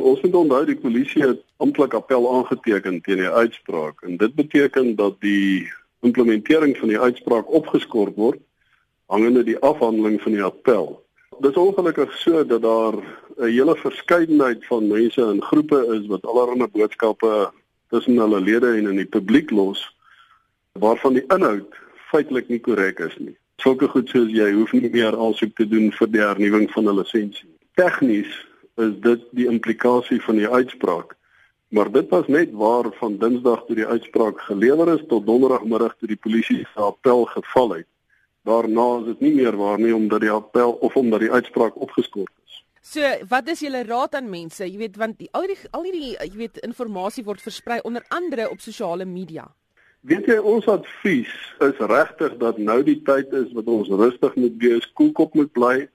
Ons moet onthou die polisie het amptelik appel aangeteken teen die uitspraak en dit beteken dat die implementering van die uitspraak opgeskort word hangende die afhandeling van die appel. Dit is ongelukkig so dat daar 'n hele verskeidenheid van mense in groepe is wat allerlei boodskappe tussen hulle lede en in die publiek los waarvan die inhoud feitelik nie korrek is nie. Sulke goed soos jy hoef nie meer aansoek te doen vir die hernuwing van 'n lisensie. Tegnies is dit die implikasie van die uitspraak. Maar dit was net waar van Dinsdag toe die uitspraak gelewer is tot Donderdagmiddag toe die polisie se appel geval het. Daarna is dit nie meer waar nie omdat die appel of omdat die uitspraak opgeskort is. So, wat is julle raad aan mense? Jy weet want die, al die al hierdie jy weet inligting word versprei onder andere op sosiale media. Weet jy ons advies is regtig dat nou die tyd is wat ons rustig moet wees, koelkop moet bly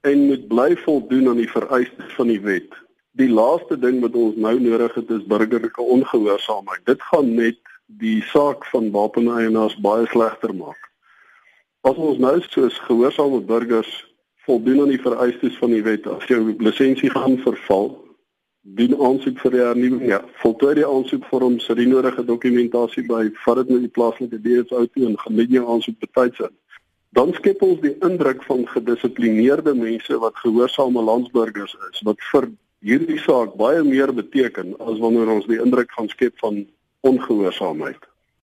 en moet bly voldoen aan die vereistes van die wet. Die laaste ding wat ons nou nodig het is burgerlike ongehoorsaamheid. Dit gaan net die saak van wapeneienaars baie slegter maak. As ons nou soos gehoorsame burgers voldoen aan die vereistes van die wet, as jou lisensie gaan verval, doen aansoek vir hernuwing. Ja, voltooi die aansoekvorm, sit die nodige dokumentasie by, vat dit na die plaaslike DSO toe en geniet jou aansoek betyds in. Dan skep ons die indruk van gedissiplineerde mense wat gehoorsame landsburgers is, wat vir hierdie saak baie meer beteken as wanneer ons die indruk gaan skep van ongehoorsaamheid.